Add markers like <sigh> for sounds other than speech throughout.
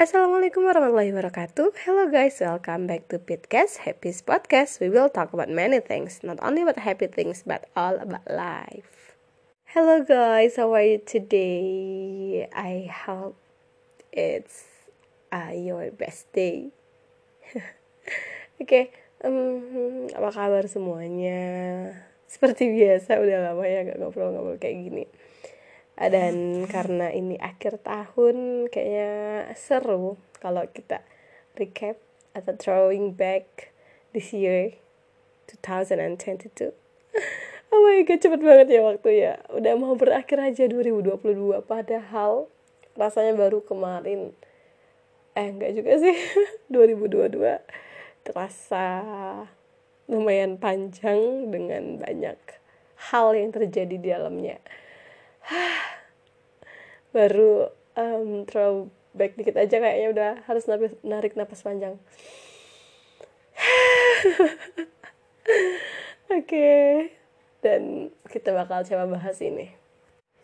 Assalamualaikum warahmatullahi wabarakatuh. Hello guys, welcome back to Pitcast Happy's Podcast. We will talk about many things, not only about happy things, but all about life. Hello guys, how are you today? I hope it's uh, your best day. Oke, <laughs> okay, um, apa kabar semuanya? Seperti biasa, udah lama ya gak ngobrol-ngobrol kayak gini dan karena ini akhir tahun kayaknya seru kalau kita recap atau throwing back this year 2022 <laughs> oh my god cepet banget ya waktu ya. Udah mau berakhir aja 2022 padahal rasanya baru kemarin. Eh enggak juga sih. <laughs> 2022 terasa lumayan panjang dengan banyak hal yang terjadi di dalamnya <sighs> baru um, throw back dikit aja kayaknya udah harus narik, narik napas panjang <laughs> oke okay. dan kita bakal coba bahas ini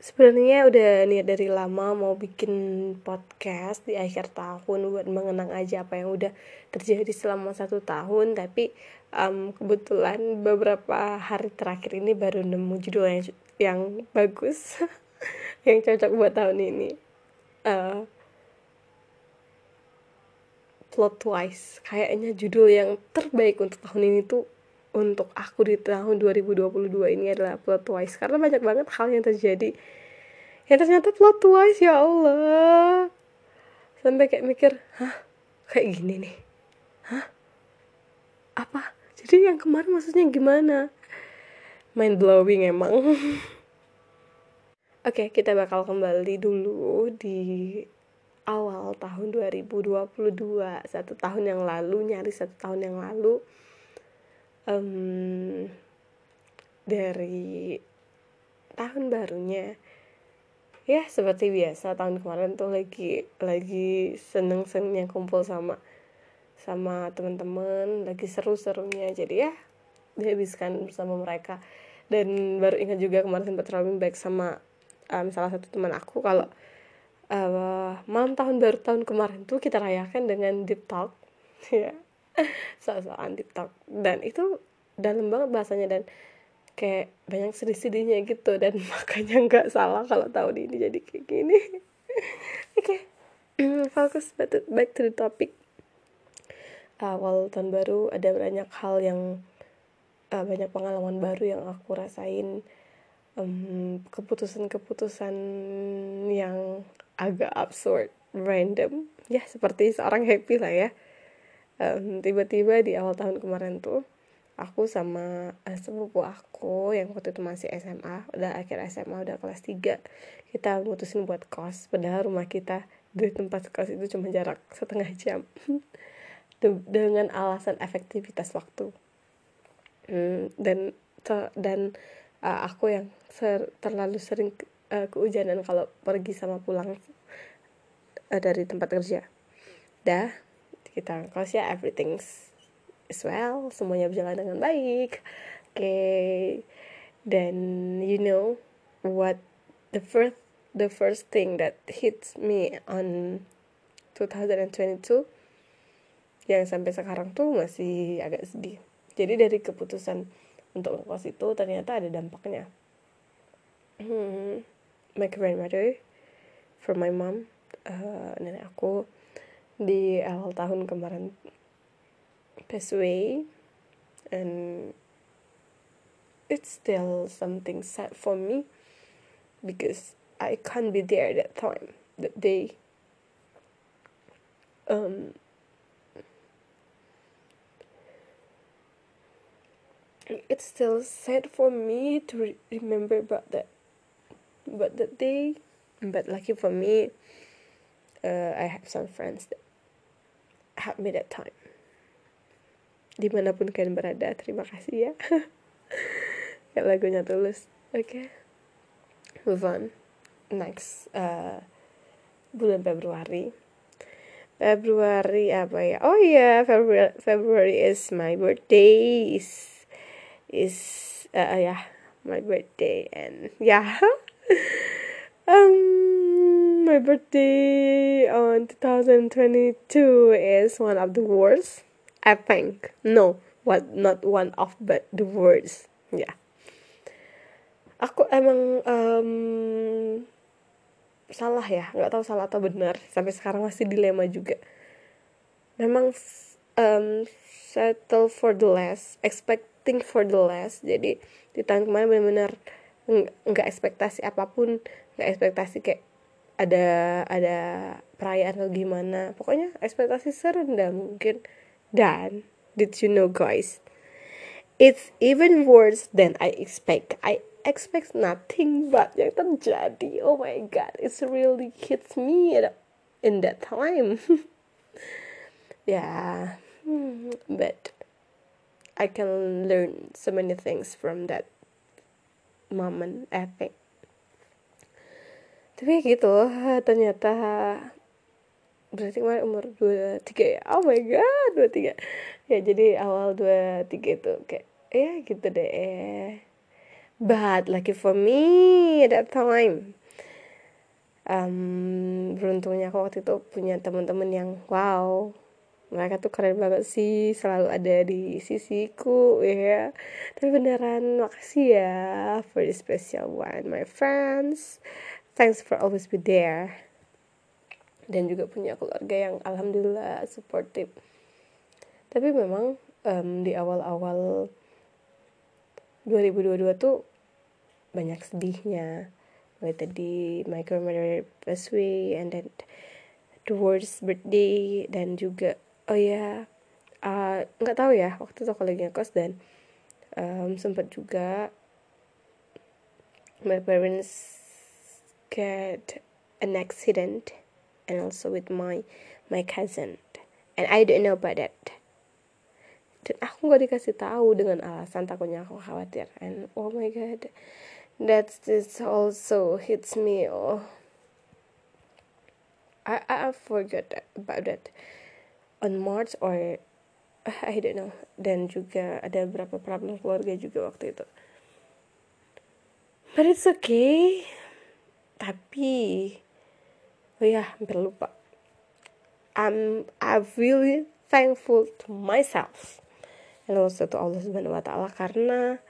sebenarnya udah niat dari lama mau bikin podcast di akhir tahun buat mengenang aja apa yang udah terjadi selama satu tahun tapi um, kebetulan beberapa hari terakhir ini baru nemu judul yang yang bagus <laughs> yang cocok buat tahun ini uh, plot twice kayaknya judul yang terbaik untuk tahun ini tuh untuk aku di tahun 2022 ini adalah plot twice karena banyak banget hal yang terjadi yang ternyata plot twice ya Allah. Sampai kayak mikir hah kayak gini nih? Hah? Apa? Jadi yang kemarin maksudnya gimana? Mind blowing emang <laughs> Oke, okay, kita bakal kembali dulu di awal tahun 2022, satu tahun yang lalu, nyari satu tahun yang lalu. Um, dari tahun barunya ya seperti biasa tahun kemarin tuh lagi lagi seneng senengnya kumpul sama sama teman-teman lagi seru-serunya. Jadi ya dihabiskan bersama mereka. Dan baru ingat juga kemarin sempat traveling back sama um, salah satu teman aku kalau uh, malam tahun baru tahun kemarin tuh kita rayakan dengan deep talk. <laughs> Ya. Soal-soal deep talk. Dan itu dalam banget bahasanya dan kayak banyak sedih-sedihnya gitu. Dan <laughs> makanya nggak salah kalau tahun ini jadi kayak gini. <laughs> Oke. Okay. <clears throat> fokus back to, back to the topic. Awal tahun baru ada banyak hal yang uh, banyak pengalaman baru yang aku rasain keputusan-keputusan yang agak absurd, random, ya seperti seorang happy lah ya. Um, tiba-tiba di awal tahun kemarin tuh aku sama uh, sepupu aku yang waktu itu masih SMA, udah akhir SMA, udah kelas 3 kita mutusin buat kos, padahal rumah kita dari tempat kos itu cuma jarak setengah jam. <laughs> Dengan alasan efektivitas waktu. Hmm, dan dan uh, aku yang ser terlalu sering uh, kehujanan kalau pergi sama pulang uh, dari tempat kerja. Dah kita kos ya everything is well semuanya berjalan dengan baik. Oke. Okay. dan you know what the first the first thing that hits me on 2022 yang sampai sekarang tuh masih agak sedih. Jadi dari keputusan untuk ngekos itu ternyata ada dampaknya. Hmm, my grandmother for my mom uh, nenek aku di awal tahun kemarin pass away and it's still something sad for me because I can't be there that time that day. Um it's still sad for me to re- remember about that but that day. But lucky for me uh, I have some friends that helped me that time. Di mana pun kalian berada terima kasih ya. <laughs> Ya lagunya tulus. Oke okay. move on. Next uh, bulan Februari. Februari apa ya? Oh ya yeah, February is my birthday is uh, yeah my birthday and yeah. <laughs> Um my birthday on 2022 is one of the worst I think. No what not one of but the worst yeah. aku emang um, salah ya. Nggak tahu salah atau benar. Sampai sekarang masih dilema juga. Memang um, settle for the less expecting for the less jadi di tahun kemarin benar-benar nggak ekspektasi apa pun nggak ekspektasi kayak ada ada perayaan atau gimana. Pokoknya ekspektasi serendah mungkin. Dan did you know guys? It's even worse than I expect. I expect nothing but yang terjadi. Oh my god it's really hits me in that time. <laughs> Yeah. But I can learn so many things from that moment epic tapi gitu ternyata berarti kemarin umur dua tiga ya? Oh my god dua tiga. Ya jadi awal dua tiga itu kayak ya gitu deh. But lucky for me at that time um, beruntungnya aku waktu itu punya teman-teman yang wow mereka tuh keren banget sih selalu ada di sisiku ya. Tapi beneran makasih ya for the special one my friends. Thanks for always be there. Dan juga punya keluarga yang alhamdulillah supportive. Tapi memang um, di awal-awal 2022 tuh banyak sedihnya. Mulai tadi my grandmother passed away and then the worst birthday dan juga oh ya uh, nggak tahu ya waktu itu aku lagi ngekos dan um, sempat juga my parents get an accident and also with my my cousin. And I don't know about that. Dan aku nggak dikasih tahu dengan alasan takutnya aku khawatir. And oh my god that's this also hits me. Oh. I I forgot about that on March or <laughs> I don't know. Dan juga ada beberapa problem keluarga juga waktu itu. But it's okay. Tapi oh ya hampir lupa. I'm I'm really thankful to myself. And also to Allah Subhanahu Wa Taala karena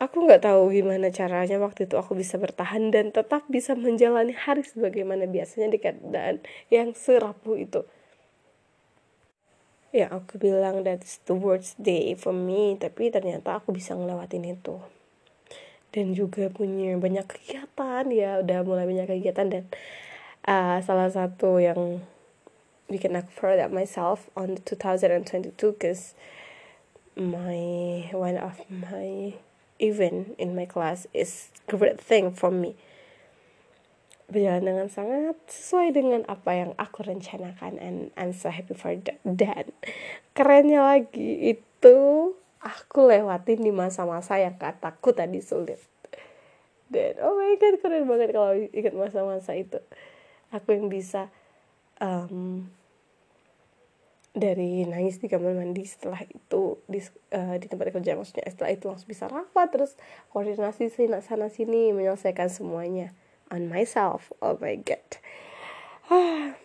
aku nggak tahu gimana caranya waktu itu aku bisa bertahan dan tetap bisa menjalani hari sebagaimana biasanya di keadaan yang serapuh itu ya aku bilang that's the worst day for me tapi ternyata aku bisa ngelewatin itu. Dan juga punya banyak kegiatan ya udah mulai banyak kegiatan dan uh, salah satu yang bikin aku proud of myself on 2022 cause my one of my event in my class is great thing for me berjalan dengan sangat sesuai dengan apa yang aku rencanakan and I'm so happy for that. Dan kerennya lagi itu aku lewatin di masa-masa yang kataku tadi sulit dan oh my god keren banget kalau ingat masa-masa itu. Aku yang bisa um, dari nangis di kamar mandi setelah itu di uh, di tempat kerja maksudnya setelah itu langsung bisa rapat terus koordinasi sini sana sini menyelesaikan semuanya on myself. Oh my god. <sighs>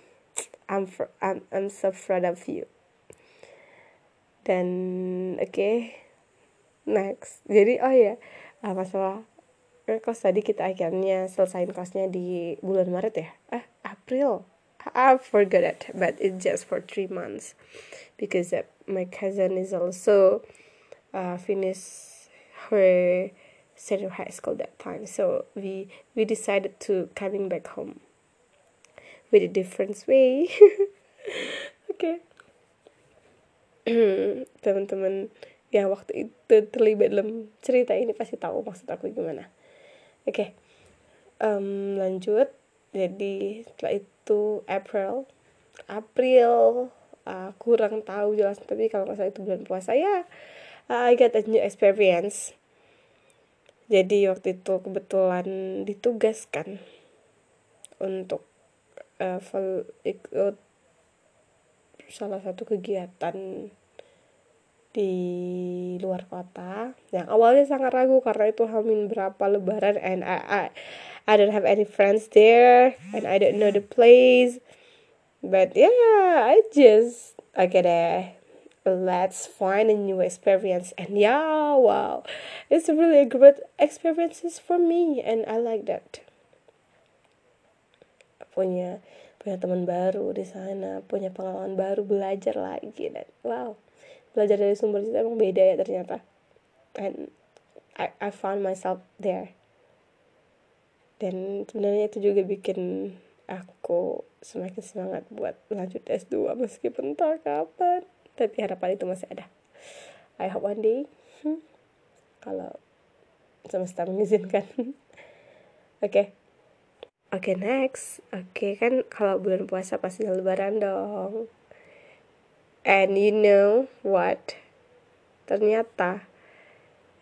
I'm fr- I'm I'm so proud of you. Dan oke. Okay. Next. Jadi oh ya, yeah. masalah kos tadi kita akhirnya selesaiin kosnya di bulan Maret ya. Eh, April. I forgot it, but it's just for three months because uh, my cousin is also uh, finish her senior high school that time. So we we decided to coming back home with a different way. <laughs> Oke <clears throat> teman-teman yang waktu itu terlibat dalam cerita ini pasti tahu maksud aku gimana. Oke okay. um, lanjut. Jadi setelah itu April. April. Uh, kurang tahu jelas tapi kalau nggak itu bulan puasa ya. Uh, I get a new experience jadi waktu itu kebetulan ditugaskan untuk uh, ikut salah satu kegiatan di luar kota yang awalnya sangat ragu karena itu hamin berapa lebaran and I, I, I don't have any friends there and I don't know the place. But yeah I just okay deh let's find a new experience. And yeah wow. It's really a great experiences for me and I like that. Punya punya teman baru di sana punya pengalaman baru belajar lagi dan wow. Belajar dari sumber itu emang beda ya ternyata. And I, I found myself there. Dan sebenarnya itu juga bikin aku semakin semangat buat lanjut S2 meskipun tak kapan tapi harapan itu masih ada. I hope one day hmm, kalau semesta mengizinkan. <laughs> Oke. Okay. oke okay, next. Oke okay, kan kalau bulan puasa pasti lebaran dong. And you know what? Ternyata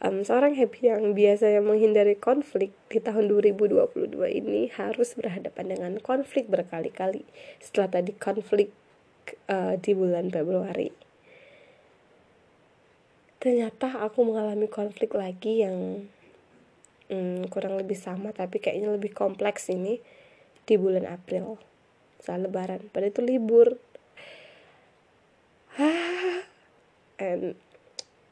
um, seorang happy yang biasanya menghindari konflik di tahun 2022 ini harus berhadapan dengan konflik berkali-kali. Setelah tadi konflik uh, di bulan Februari. Ternyata aku mengalami konflik lagi yang um, kurang lebih sama tapi kayaknya lebih kompleks ini di bulan April saat Lebaran. Pada itu libur. <sighs> And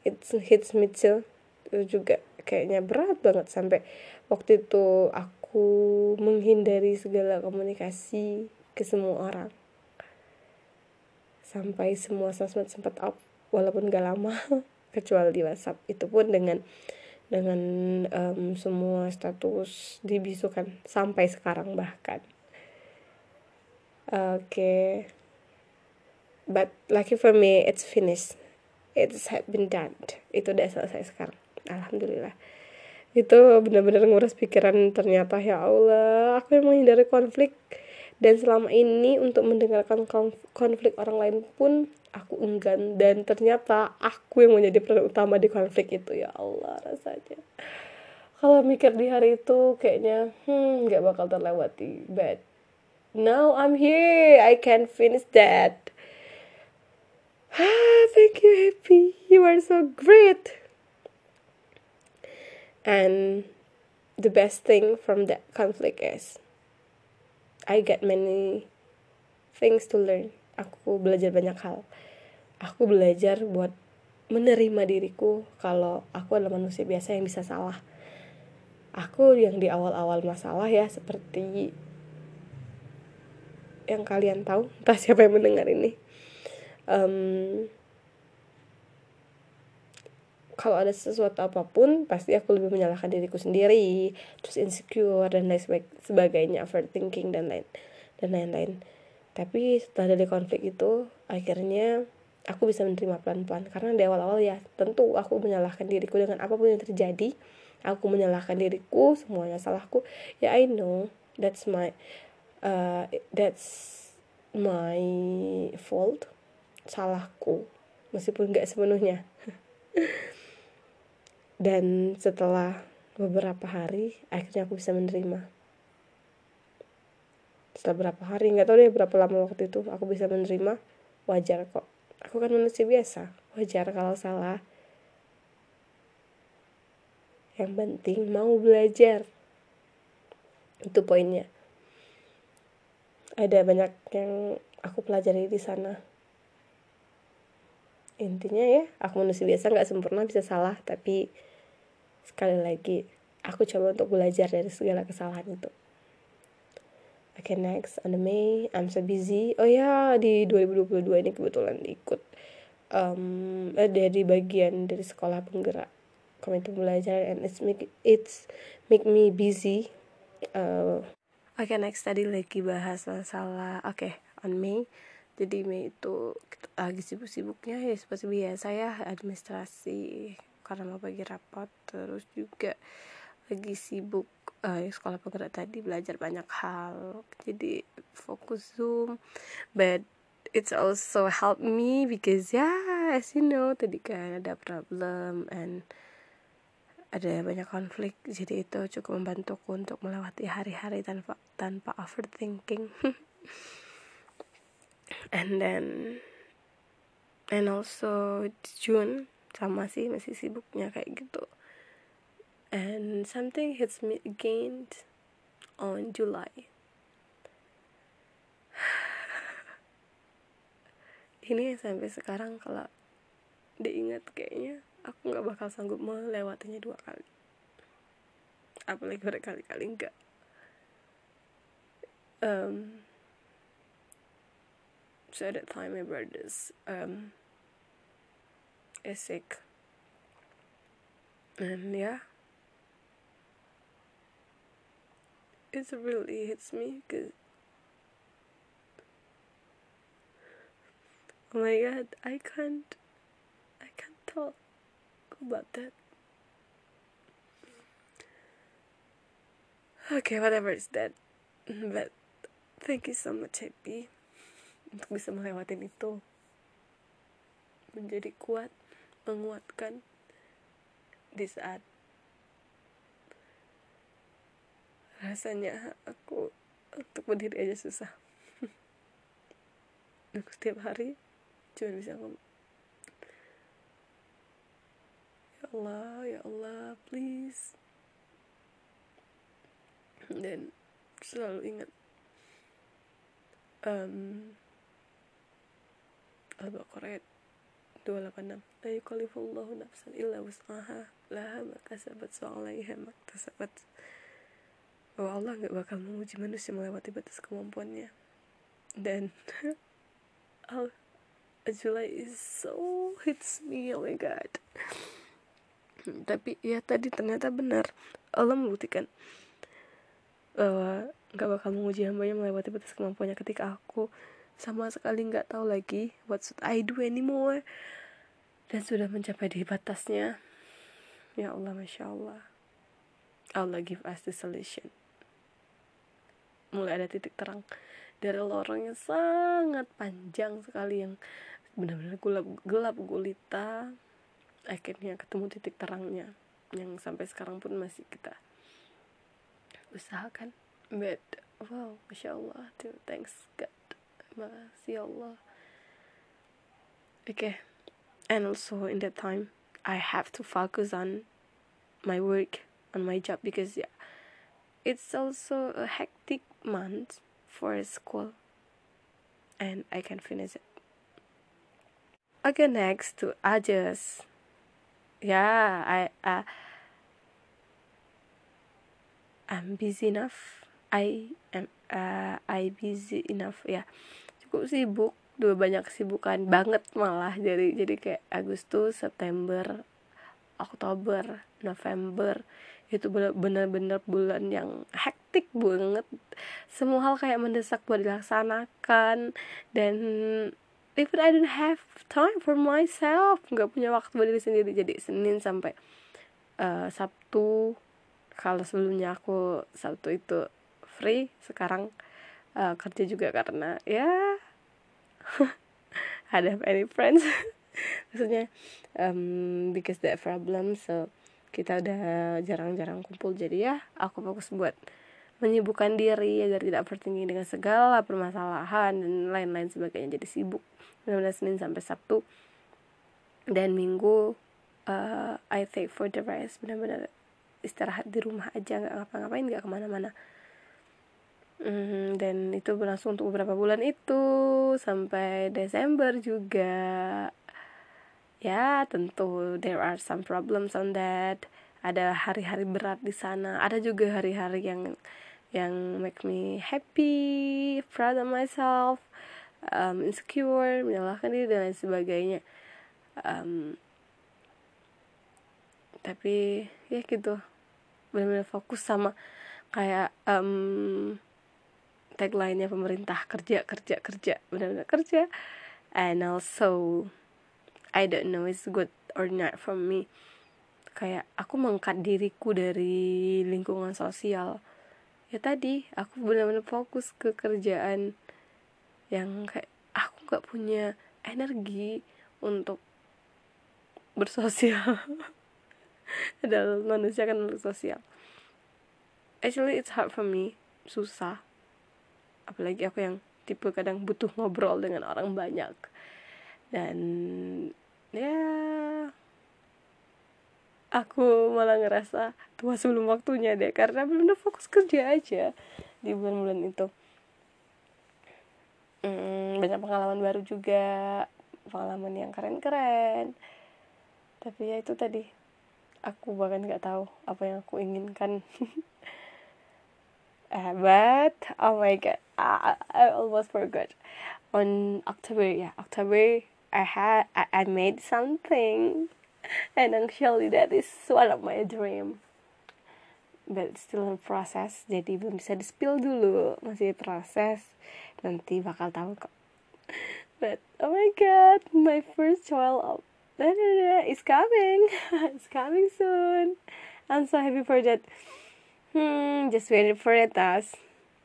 it hits me too itu juga kayaknya berat banget sampai waktu itu aku menghindari segala komunikasi ke semua orang sampai semua sosmed sempat up walaupun gak lama <laughs> kecuali di WhatsApp. Itu pun dengan dengan um, semua status dibisukan sampai sekarang bahkan. Oke. Okay. but lucky for me it's finished. It's have been done. Itu udah selesai sekarang. Alhamdulillah. Itu benar-benar nguras pikiran ternyata ya Allah aku yang menghindari konflik dan selama ini untuk mendengarkan konflik orang lain pun aku enggan. Dan ternyata aku yang menjadi peran utama di konflik itu. Ya Allah rasanya. Kalau mikir di hari itu kayaknya hmm nggak bakal terlewati. But now I'm here. I can finish that. Ah thank you happy. You are so great. And the best thing from that conflict is I get many things to learn. Aku belajar banyak hal. Aku belajar buat menerima diriku kalau aku adalah manusia biasa yang bisa salah. Aku yang di awal-awal masalah ya seperti yang kalian tahu <laughs> entah siapa yang mendengar ini. Um, kalau ada sesuatu apa pun pasti aku lebih menyalahkan diriku sendiri. Terus insecure dan lain sebagainya overthinking dan lain dan lain-lain. Tapi setelah dari konflik itu akhirnya aku bisa menerima pelan-pelan. Karena di awal-awal ya tentu aku menyalahkan diriku dengan apa pun yang terjadi. Aku menyalahkan diriku semuanya salahku. Ya I know. That's my uh, that's my fault. Salahku. Meskipun nggak sepenuhnya <laughs> dan setelah beberapa hari akhirnya aku bisa menerima. Setelah berapa hari nggak tahu deh berapa lama waktu itu aku bisa menerima wajar kok. Aku kan manusia biasa wajar kalau salah. Yang penting mau belajar. Itu poinnya. Ada banyak yang aku pelajari di sana intinya ya aku manusia biasa nggak sempurna bisa salah tapi sekali lagi aku coba untuk belajar dari segala kesalahan itu. Oke okay, next on the May I'm so busy. Oh ya di 2022 ini kebetulan ikut um, eh, dari bagian dari sekolah penggerak komite belajar and it's make it's make me busy uh, Oke okay, next tadi lagi bahas masalah oke okay, on May jadi Mei itu lagi sibuk-sibuknya ya seperti biasa ya administrasi karena mau bagi rapat terus juga lagi sibuk uh, sekolah penggerak tadi belajar banyak hal. Jadi fokus zoom but it's also help me because ya yeah, as you know tadi kan ada problem and ada banyak konflik. Jadi itu cukup membantuku untuk melewati hari-hari tanpa tanpa overthinking <laughs> and then and also June sama sih masih sibuknya kayak gitu. And something hits me again on July. <sighs> Ini sampai sekarang kalau diingat kayaknya aku nggak bakal sanggup melewatinya dua kali. Apalagi berkali-kali enggak um, so at that time my brother's um, is sick and yeah. It really hits me because oh my god i can't i can't talk about that. Okay whatever it's that but thank you so much happy untuk bisa melewati itu. Menjadi kuat menguatkan di saat rasanya aku untuk berdiri aja susah. <laughs> Aku setiap hari cuma bisa ngomong ya Allah ya Allah please. Dan selalu ingat um, Al-Baqarah 286 La yukallifullahu nafsan illa wus'aha. Laha makasabat so'alaiha maktasabat bahwa Allah gak bakal menguji manusia melewati batas kemampuannya. Dan <laughs> Al July is so hits me oh my god. Tapi ya tadi ternyata benar. Allah membuktikan bahwa nggak bakal menguji hambanya melewati batas kemampuannya ketika aku sama sekali nggak tahu lagi what should I do anymore. Dan sudah mencapai di batasnya. Ya Allah masya Allah. Allah give us the solution. Mulai ada titik terang dari lorong yang sangat panjang sekali yang benar-benar gelap gelap gulita. Akhirnya ketemu titik terangnya yang sampai sekarang pun masih kita usahakan. But wow masya Allah thanks God makasih Allah okay and also in that time I have to focus on my work on my job because yeah it's also a hectic month for school and I can finish it Okay, next to adjust. Yeah, I uh, I'm busy enough. I am uh, I busy enough. Ya, cukup sibuk. Dua banyak kesibukan banget malah. Jadi jadi kayak Agustus, September, Oktober, November itu bener-bener bulan yang hektik banget semua hal kayak mendesak buat dilaksanakan dan even I don't have time for myself nggak punya waktu buat diri sendiri jadi Senin sampai uh, Sabtu kalau sebelumnya aku Sabtu itu free sekarang uh, kerja juga karena ya <laughs> ada any friends. <laughs> Maksudnya um, because that problem so kita udah jarang-jarang kumpul. Jadi ya aku fokus buat menyibukkan diri agar tidak bertinggi dengan segala permasalahan dan lain-lain sebagainya. Jadi sibuk benar-benar Senin sampai Sabtu dan Minggu uh, I take for the rest. Benar-benar istirahat di rumah aja nggak ngapa-ngapain nggak ke mana-mana mm, dan itu berlangsung untuk beberapa bulan itu sampai Desember juga. Ya tentu there are some problems on that. Ada hari-hari berat di sana. Ada juga hari-hari yang yang make me happy proud of myself um, insecure menyalahkan diri dan lain sebagainya. Um, tapi ya gitu. Benar-benar fokus sama kayak um, tagline-nya pemerintah kerja kerja kerja benar-benar kerja. And also I don't know it's good or not for me. Kayak aku mengangkat diriku dari lingkungan sosial. Ya tadi aku benar-benar fokus ke kerjaan yang kayak aku nggak punya energi untuk bersosial. <laughs> Adalah manusia kan sosial actually it's hard for me. Susah apalagi aku yang tipe kadang butuh ngobrol dengan orang banyak. Dan ya aku malah ngerasa tua sebelum waktunya deh karena belum udah fokus kerja aja di bulan-bulan itu. Hmm, banyak pengalaman baru juga pengalaman yang keren-keren. Tapi ya itu tadi aku bahkan nggak tahu apa yang aku inginkan. Uh, <laughs> but oh my god I, I almost forgot. On October yeah October I had I, I made something. <laughs> And actually that is one of my dream. But still in process. Jadi belum bisa di spill dulu. Masih proses. Nanti bakal tahu kok. But oh my god my first child is coming. <laughs> It's coming soon. I'm so happy for that. Hmm just waited for it as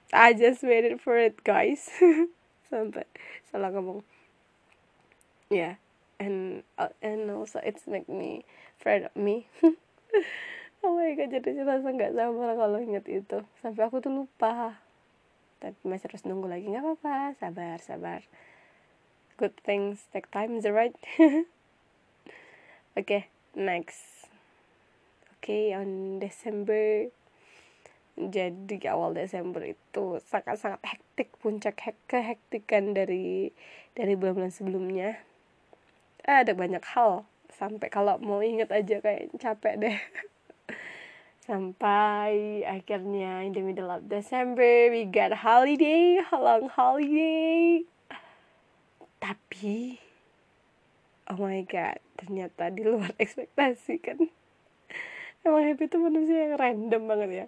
I just waited for it guys. Sampai salah ngomong yeah. And uh, and also it's make me afraid of me. <laughs> Oh my god jadi rasa nggak sabar kalau inget itu. Sampai aku tuh lupa. Tapi masih harus nunggu lagi. Nggak apa-apa. Sabar sabar. Good things take time is right? <laughs> Okay next. Okay on December jadi awal Desember itu sangat-sangat hektik puncak hek kehektikan dari dari bulan-bulan sebelumnya. Ada banyak hal sampai kalau mau inget aja kayak capek deh. <laughs> Sampai akhirnya in the middle of December we got holiday long holiday. Tapi oh my god ternyata di luar <laughs> ekspektasi kan. Emang happy itu manusia yang random banget ya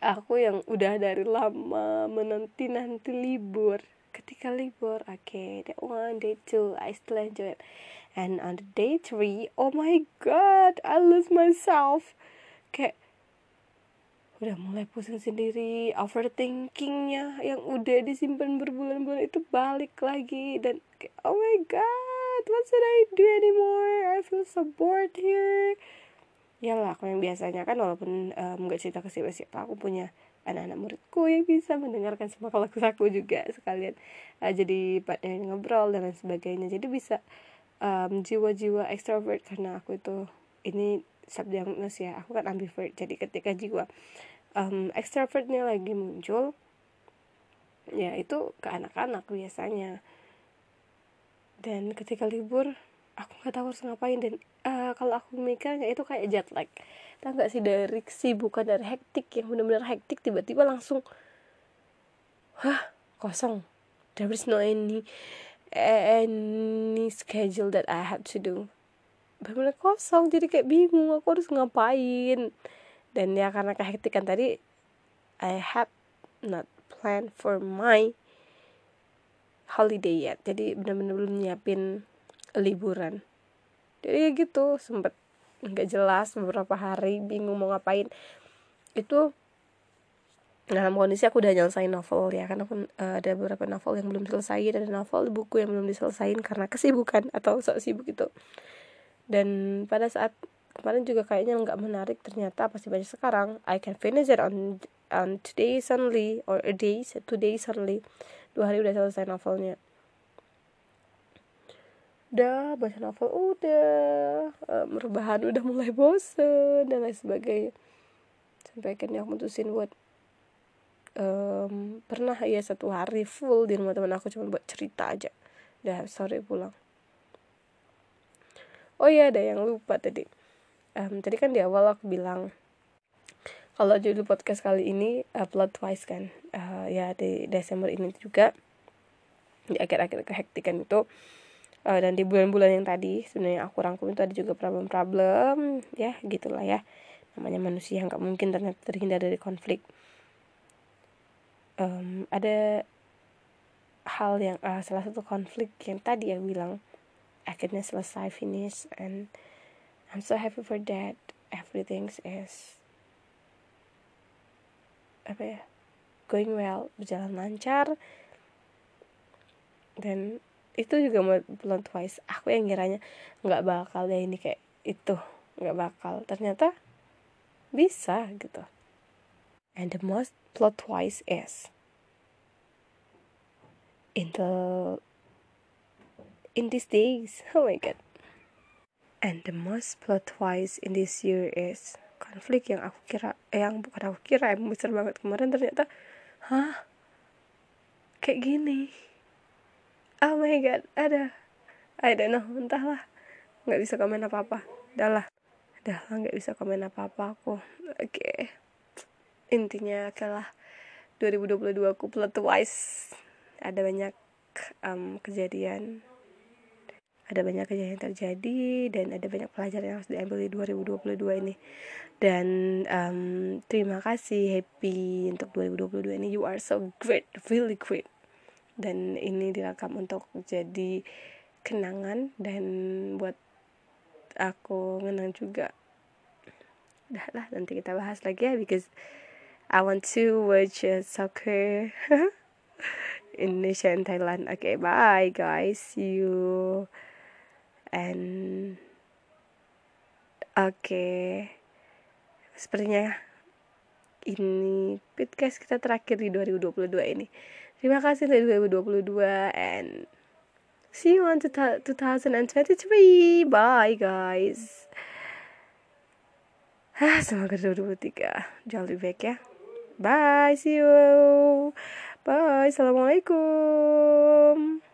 aku yang udah dari lama menanti nanti libur. Ketika libur oke okay, day one day two I still enjoy it. And on the day three oh my god I lose myself. Kayak udah mulai pusing sendiri overthinkingnya yang udah disimpan berbulan-bulan itu balik lagi. Dan kayak, oh my god what should I do anymore? I feel so bored here ya lah aku yang biasanya kan walaupun nggak um, cerita ke siapa-siapa aku punya anak-anak muridku yang bisa mendengarkan semua <laughs> kalau aku juga sekalian. Uh, jadi partner ngobrol dan lain sebagainya. Jadi bisa um, jiwa-jiwa extrovert karena aku itu ini subdiagnos ya. Aku kan ambivert jadi ketika jiwa um, extrovertnya lagi muncul ya itu ke anak-anak biasanya. Dan ketika libur aku nggak tahu harus ngapain dan uh, kalau aku mikirnya itu kayak jet lag. Tau gak sih dari bukan dari hektik yang benar-benar hektik tiba-tiba langsung hah kosong. There is no any any schedule that I have to do. Benar-benar kosong jadi kayak bingung aku harus ngapain. Dan ya karena kehektikan tadi I have not plan for my holiday yet. Jadi benar-benar belum nyiapin liburan. Jadi gitu sempet nggak jelas beberapa hari bingung mau ngapain. Itu dalam kondisi aku udah nyelesain novel ya karena aku uh, ada beberapa novel yang belum selesai ada novel buku yang belum diselesain karena kesibukan atau sok sibuk itu dan pada saat kemarin juga kayaknya nggak menarik ternyata pasti banyak sekarang I can finish it on on today only or a day two days only dua hari udah selesai novelnya udah baca novel udah um, rebahan udah mulai bosen dan lain sebagainya. Sampai akhirnya aku mutusin buat um, pernah ya satu hari full di rumah teman aku cuma buat cerita aja. Udah sore pulang. Oh iya ada yang lupa tadi. Um, tadi kan di awal aku bilang kalau judul podcast kali ini upload twice kan. Uh, ya di Desember ini juga. Di akhir-akhir kehektikan itu uh, dan di bulan-bulan yang tadi sebenarnya aku rangkum itu ada juga problem-problem ya gitulah ya. Namanya manusia nggak mungkin ternyata terhindar dari konflik. Um, ada hal yang uh, salah satu konflik yang tadi yang bilang akhirnya selesai finish and I'm so happy for that. Everything is apa ya going well berjalan lancar. Dan itu juga mau plot twice aku yang kiranya nggak bakal deh ini kayak itu nggak bakal. Ternyata bisa gitu. And the most plot twice is in the in these days. <laughs> Oh my god. And the most plot twist in this year is konflik yang aku kira eh, yang bukan aku kira yang besar banget kemarin ternyata hah? Kayak gini oh my god ada. I don't know entahlah. Nggak bisa komen apa apa dah lah dah lah nggak bisa komen apa apa aku. Oke. Okay. intinya adalah 2022 aku twist ada banyak um, kejadian. Ada banyak kejadian yang terjadi dan ada banyak pelajaran yang harus diambil di 2022 ini. Dan um, terima kasih happy untuk 2022 ini. You are so great really great dan ini direkam untuk jadi kenangan dan buat aku ngenang juga. Dah lah nanti kita bahas lagi ya because I want to watch soccer <laughs> Indonesia and Thailand. Okay bye guys. See you. And oke okay. sepertinya ini podcast kita terakhir di 2022 ini terima kasih dari 2022 and see you on 2023 bye guys. Ah semoga 2023 jauh lebih baik ya. Bye see you. Bye assalamualaikum